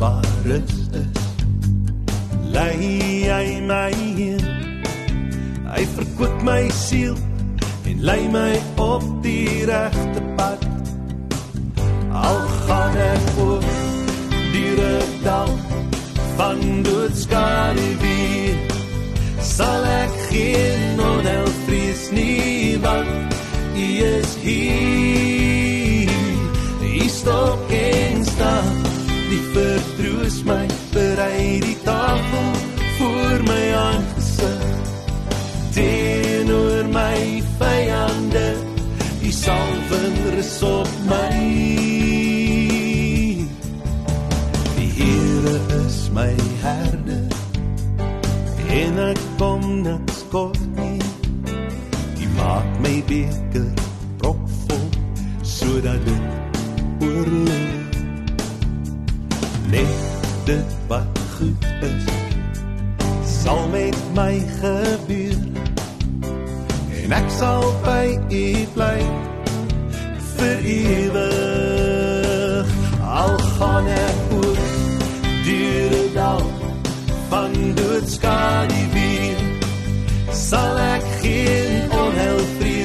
waar is. Lei hy my heen. Hy verkoop my siel en lei my op die regte pad. Al gaan ek oor die dal van doodskade weer sal ek geen onheil vrees nie want hy is hier hy stop en staan die vertroos my berei die tafel voor my aangesig teenoor my vyande die salwing rus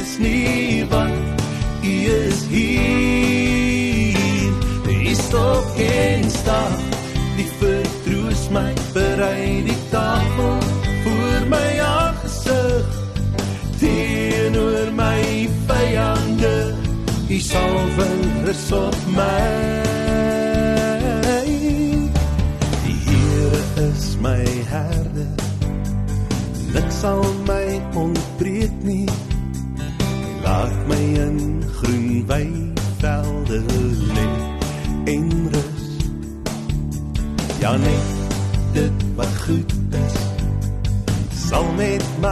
onheil vrees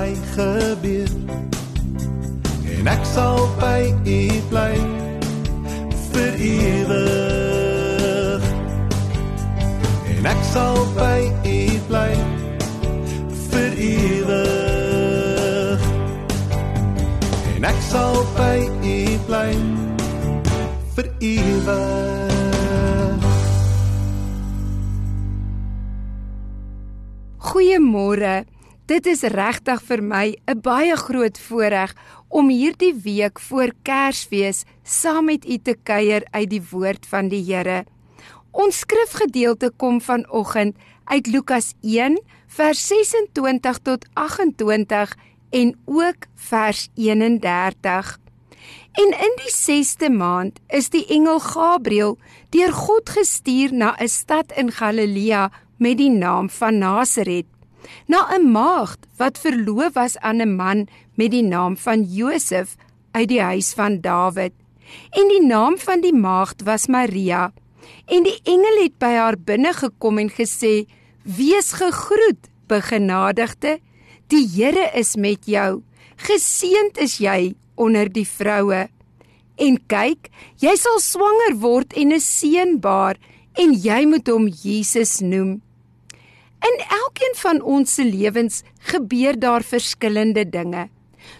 my gebeur en ek sal by u bly vir ewig. En ek sal by u bly vir ewig. En ek sal by u bly vir ewig. Goeiemôre. Dit is regtig vir my 'n baie groot voorreg om hierdie week voor Kersfees saam met u te kuier uit die woord van die Here. Ons skrifgedeelte kom vanoggend uit Lukas 1 vers 26 tot 28 en ook vers 31. En in die 6ste maand is die engel Gabriël deur God gestuur na 'n stad in Galilea met die naam van Nasaret, na 'n maagd wat verloof was aan 'n man met die naam van Josef uit die huis van Dawid. En die naam van die maagd was Maria. En die engel het by haar binne gekom en gesê: "Wees gegroet, begenadigde, die Here is met jou. Geseënd is jy onder die vroue." En kyk, jy sal swanger word en 'n seun baar en jy moet hom Jesus noem. In elkeen van ons se lewens gebeur daar verskillende dinge.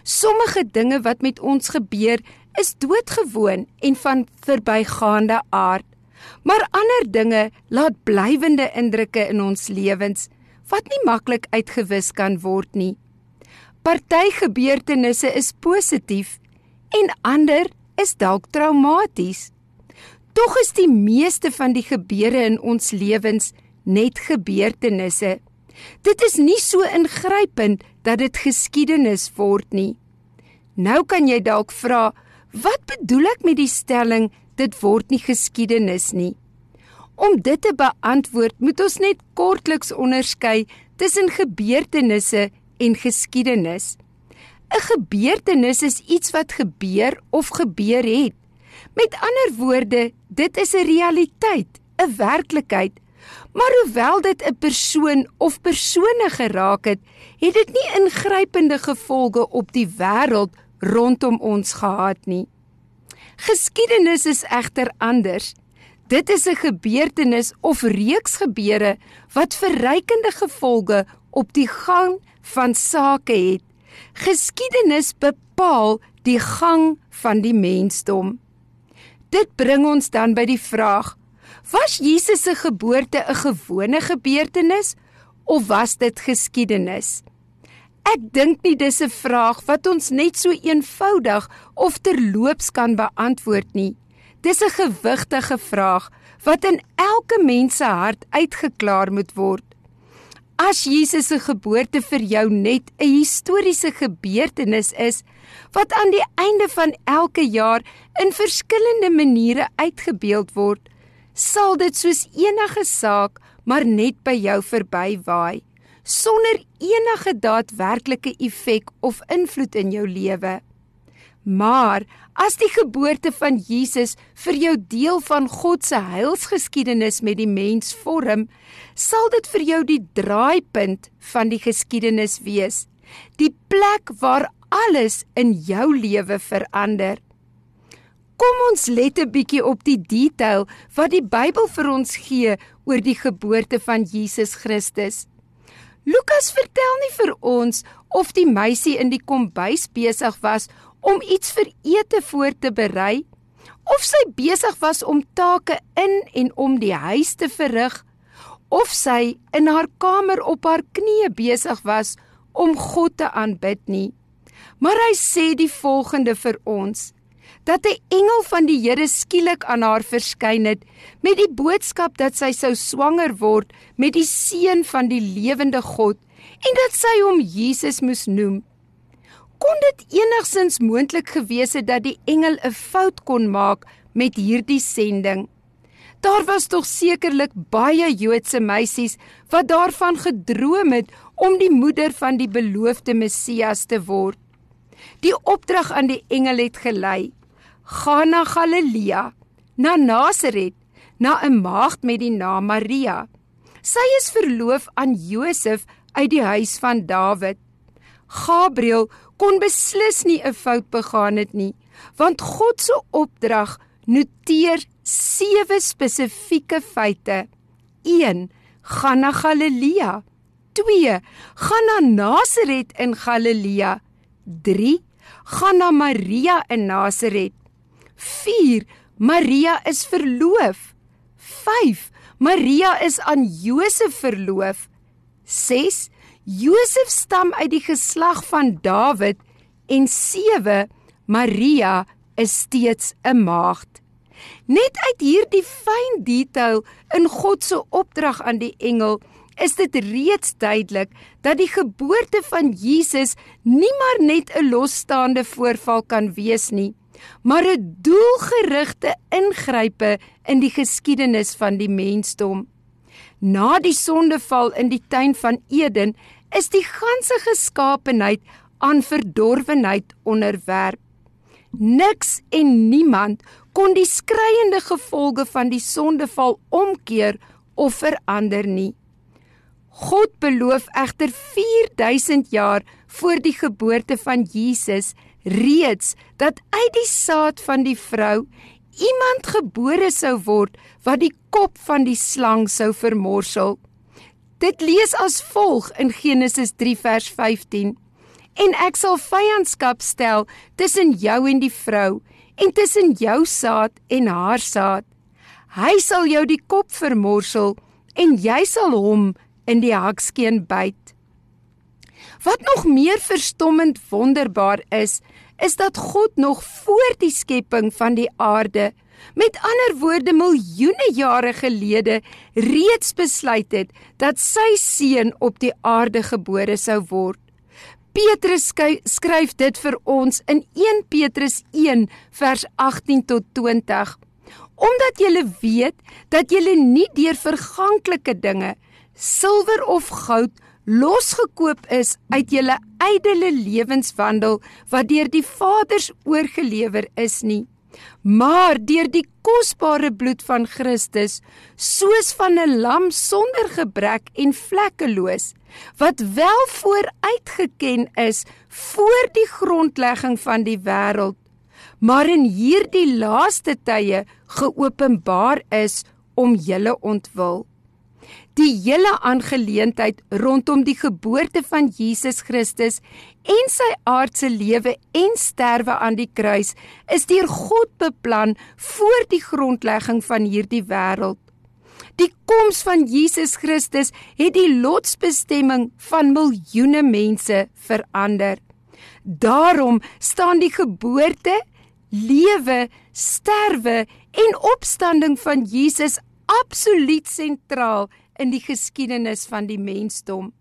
Sommige dinge wat met ons gebeur, is doodgewoon en van verbygaande aard. Maar ander dinge laat blywende indrukke in ons lewens wat nie maklik uitgewis kan word nie. Party gebeurtenisse is positief en ander is dalk traumaties. Tog is die meeste van die gebeure in ons lewens net gebeurtenisse. Dit is nie so ingrypend dat dit geskiedenis word nie. Nou kan jy dalk vra, wat bedoel ek met die stelling dit word nie geskiedenis nie? Om dit te beantwoord, moet ons net kortliks onderskei tussen gebeurtenisse en geskiedenis. 'n Gebeurtenis is iets wat gebeur of gebeur het. Met ander woorde, dit is 'n realiteit, 'n werklikheid. Maar hoewel dit 'n persoon of persone geraak het, het dit nie ingrypende gevolge op die wêreld rondom ons gehad nie. Geskiedenis is egter anders. Dit is 'n gebeurtenis of reeks gebeure wat verrykende gevolge op die gang van sake het. Geskiedenis bepaal die gang van die mensdom. Dit bring ons dan by die vraag: Was Jesus se geboorte 'n gewone gebeurtenis of was dit geskiedenis? Ek dink nie dis 'n vraag wat ons net so eenvoudig of terloops kan beantwoord nie. Dis 'n gewigtige vraag wat in elke mens se hart uitgeklaar moet word. As Jesus se geboorte vir jou net 'n historiese gebeurtenis is wat aan die einde van elke jaar in verskillende maniere uitgebeeld word, sal dit soos enige saak maar net by jou verbywaai sonder enige daadwerklike effek of invloed in jou lewe. Maar as die geboorte van Jesus vir jou deel van God se heilsgeskiedenis met die mens vorm, sal dit vir jou die draaipunt van die geskiedenis wees, die plek waar alles in jou lewe verander. Kom ons let 'n bietjie op die detail wat die Bybel vir ons gee oor die geboorte van Jesus Christus. Lukas vertel nie vir ons of die meisie in die kombuis besig was om iets vir ete voor te berei of sy besig was om take in en om die huis te verrig of sy in haar kamer op haar knieë besig was om God te aanbid nie. Maar hy sê die volgende vir ons: dat 'n engel van die Here skielik aan haar verskyn het met die boodskap dat sy sou swanger word met die seun van die lewende God en dat sy hom Jesus moes noem. Kon dit enigsins moontlik gewees het dat die engel 'n fout kon maak met hierdie sending? Daar was tog sekerlik baie Joodse meisies wat daarvan gedroom het om die moeder van die beloofde Messias te word. Die opdrag aan die engel het gelei: gaan na Galilea, na Nasaret, na 'n maagd met die naam Maria. Sy is verloof aan Josef uit die huis van Dawid. Gabriël kon beslis nie 'n fout begaan het nie, want God se opdrag noteer sewe spesifieke feite. 1. Gaan na Galilea. 2. Gaan na Nasaret in Galilea. 3. Gaan na Maria in Nasaret. 4 Maria is verloof. 5 Maria is aan Josef verloof. 6 Josef stam uit die geslag van Dawid en 7 Maria is steeds 'n maagd. Net uit hierdie fyn detail in God se opdrag aan die engel is dit reeds duidelik dat die geboorte van Jesus nie maar net 'n losstaande voorval kan wees nie maar 'n doelgerigte ingrype in die geskiedenis van die mensdom. Na die sondeval in die tuin van Eden is die ganse geskaapenheid aan verdorwenheid onderwerp. Niks en niemand kon die skreiende gevolge van die sondeval omkeer of verander nie. God beloof egter 4000 jaar voor die geboorte van Jesus reeds dat uit die saad van die vrou iemand gebore sou word wat die kop van die slang sou vermorsel. Dit lees as volg in Genesis 3 vers 15: En ek sal vyandskap stel tussen jou en die vrou en tussen jou saad en haar saad. Hy sal jou die kop vermorsel en jy sal hom in die hakskeen byt. Wat nog meer verstommend wonderbaar is, is dat God nog voor die skepping van die aarde, met ander woorde miljoene jare gelede, reeds besluit het dat sy seun op die aarde gebore sou word. Petrus skryf dit vir ons in 1 Petrus 1 vers 18 tot 20. Omdat jy weet dat jy nie deur verganklike dinge, silwer of goud losgekoop is uit julle ydelle lewenswandel wat deur die Vaders oorgelewer is nie. Maar deur die kosbare bloed van Christus soos van 'n lam sonder gebrek en vlekkeloos wat wel vooruitgeken is voor die grondlegging van die wêreld maar in hierdie laaste tye geopenbaar is om julle ontwil Die hele aangeleentheid rondom die geboorte van Jesus Christus en sy aardse lewe en sterwe aan die kruis is deur God beplan voor die grondlegging van hierdie wêreld. Die koms van Jesus Christus het die lotsbestemming van miljoene mense verander. Daarom staan die geboorte, lewe, sterwe en opstanding van Jesus absoluut sentraal in die geskiedenis van die mensdom.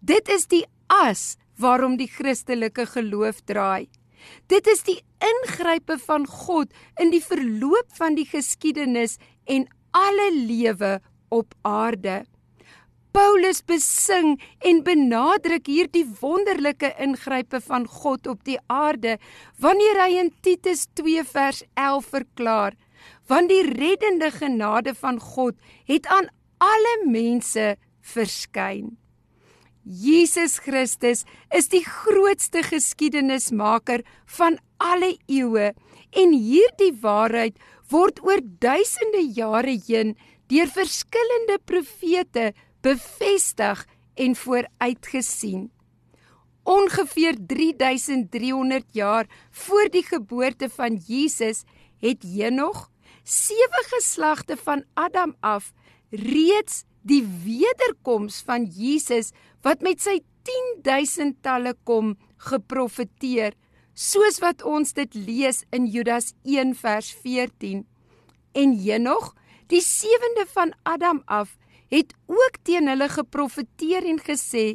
Dit is die as waarom die Christelike geloof draai. Dit is die ingrype van God in die verloop van die geskiedenis en alle lewe op aarde. Paulus besing en benadruk hierdie wonderlike ingrype van God op die aarde wanneer hy in Titus 2 vers 11 verklaar: "Want die reddende genade van God het aan alle mense verskyn. Jesus Christus is die grootste geskiedenismaker van alle eeue en hierdie waarheid word oor duisende jare heen deur verskillende profete bevestig en vooruitgesien. Ongeveer 3300 jaar voor die geboorte van Jesus het Henog sewe geslagte van Adam af reeds die wederkoms van Jesus wat met sy 10000 talle kom geprofeteer soos wat ons dit lees in Judas 1 vers 14 en Henog die sewende van Adam af het ook teen hulle geprofeteer en gesê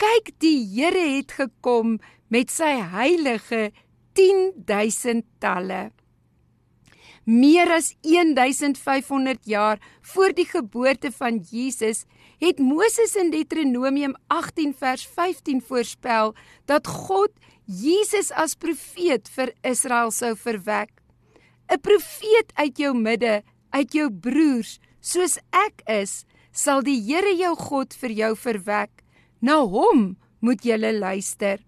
kyk die Here het gekom met sy heilige 10000 talle Meer as 1500 jaar voor die geboorte van Jesus het Moses in Deuteronomium 18 vers 15 voorspel dat God Jesus as profeet vir Israel sou verwek. 'n Profeet uit jou midde, uit jou broers, soos ek is, sal die Here jou God vir jou verwek. Na hom moet jy luister.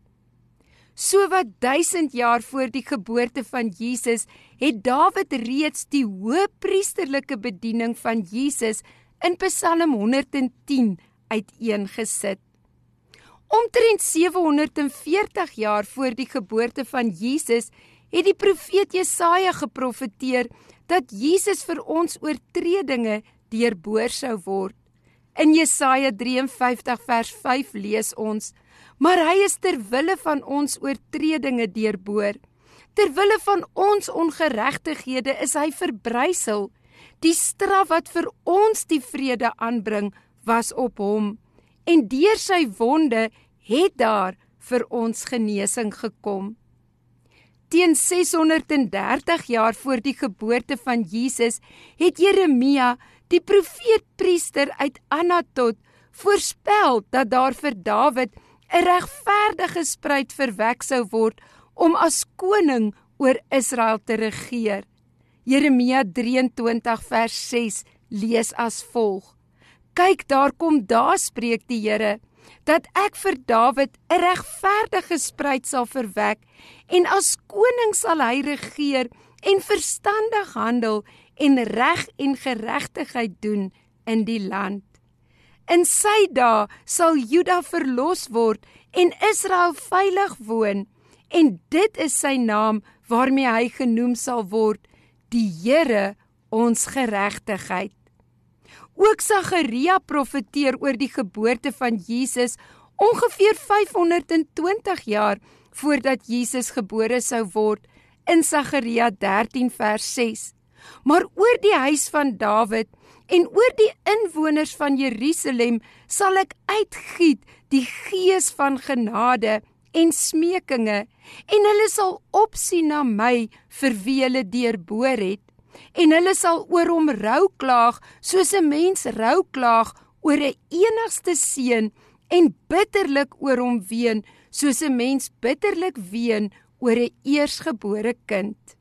So wat 1000 jaar voor die geboorte van Jesus het Dawid reeds die hoëpriesterlike bediening van Jesus in Psalm 110 uiteengesit. Omtrent 740 jaar voor die geboorte van Jesus het die profeet Jesaja geprofeteer dat Jesus vir ons oortredinge deurboor sou word. In Jesaja 53 vers 5 lees ons: maar hy is ter wille van ons oortredinge deurboor. Ter wille van ons ongeregtighede is hy verbrysel. Die straf wat vir ons die vrede aanbring, was op hom en deur sy wonde het daar vir ons genesing gekom. Teen 630 jaar voor die geboorte van Jesus het Jeremia, die profeet priester uit Anatot, voorspel dat daar vir Dawid 'n regverdige spruit verwek sou word om as koning oor Israel te regeer. Jeremia 23 vers 6 lees as volg: Kyk, daar kom daar spreek die Here dat ek vir Dawid 'n regverdige spruit sal verwek en as koning sal hy regeer en verstandig handel en reg en geregtigheid doen in die land. In sy dae sal Juda verlos word en Israel veilig woon. En dit is sy naam waarmee hy genoem sal word, die Here, ons geregtigheid. Ook Sagaria profeteer oor die geboorte van Jesus ongeveer 520 jaar voordat Jesus gebore sou word in Sagaria 13 vers 6. Maar oor die huis van Dawid en oor die inwoners van Jerusalem sal ek uitgiet die gees van genade en smekinge en hulle sal opsien na my vir wie hulle deurboor het en hulle sal oor hom rou klaag soos 'n mens rou klaag oor 'n enigste seun en bitterlik oor hom ween soos 'n mens bitterlik ween oor 'n eersgebore kind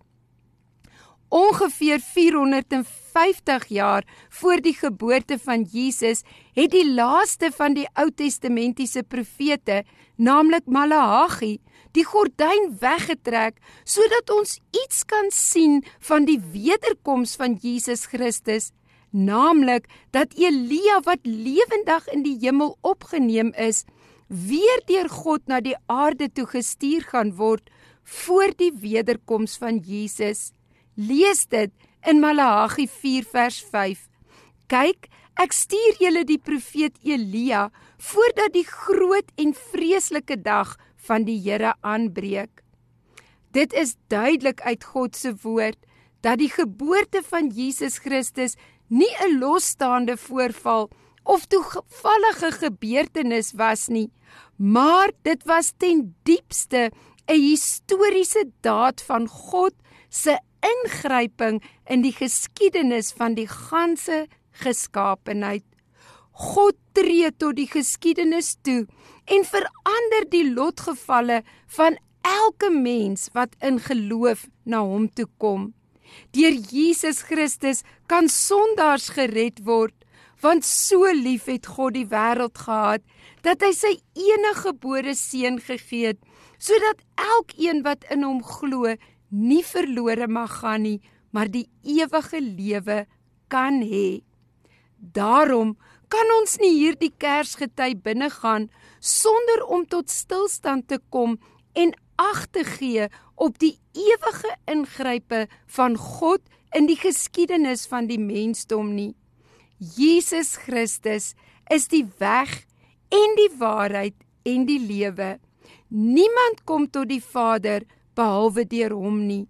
Ongeveer 450 jaar voor die geboorte van Jesus het die laaste van die Ou Testamentiese profete, naamlik Maleagi, die gordyn weggetrek sodat ons iets kan sien van die wederkoms van Jesus Christus, naamlik dat Elia wat lewendig in die hemel opgeneem is, weer deur God na die aarde toe gestuur gaan word voor die wederkoms van Jesus. Lees dit in Maleagi 4 vers 5. Kyk, ek stuur julle die profeet Elia voordat die groot en vreeslike dag van die Here aanbreek. Dit is duidelik uit God se woord dat die geboorte van Jesus Christus nie 'n losstaande voorval of toevallige gebeurtenis was nie, maar dit was ten diepste 'n historiese daad van God se ingryping in die geskiedenis van die ganse geskaapenheid. God tree tot die geskiedenis toe en verander die lotgevalle van elke mens wat in geloof na hom toe kom. Deur Jesus Christus kan sondaars gered word, want so lief het God die wêreld gehad dat hy sy enige gebore seun gegee het sodat elkeen wat in hom glo nie verlore mag gaan nie, maar die ewige lewe kan hê. Daarom kan ons nie hierdie Kersgety binnegaan sonder om tot stilstand te kom en ag te gee op die ewige ingrype van God in die geskiedenis van die mensdom nie. Jesus Christus is die weg en die waarheid en die lewe. Niemand kom tot die Vader behalwe deur hom nie.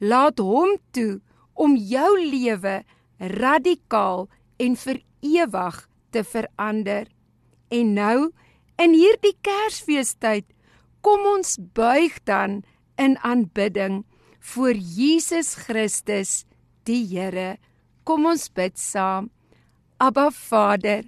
Laat hom toe om jou lewe radikaal en vir ewig te verander. En nou in hierdie Kersfeestyd kom ons buig dan in aanbidding voor Jesus Christus die Here. Kom ons bid saam. Abba Vader,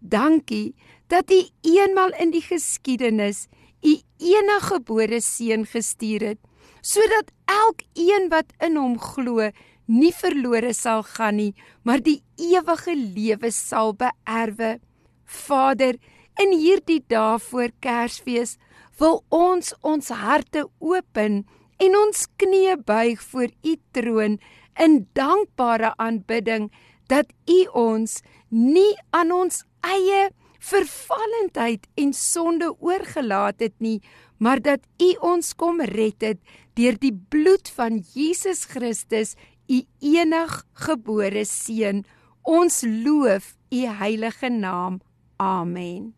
dankie dat U eenmal in die geskiedenis u enige gebore seun gestuur het sodat elkeen wat in hom glo nie verlore sal gaan nie maar die ewige lewe sal beerwe. Vader in hierdie dae voor Kersfees wil ons ons harte open en ons knieë buig voor u troon in dankbare aanbidding dat u ons nie aan ons eie vervallendheid en sonde oorgelaat het nie, maar dat U ons kom red het deur die bloed van Jesus Christus, U enig gebore seun. Ons loof U heilige naam. Amen.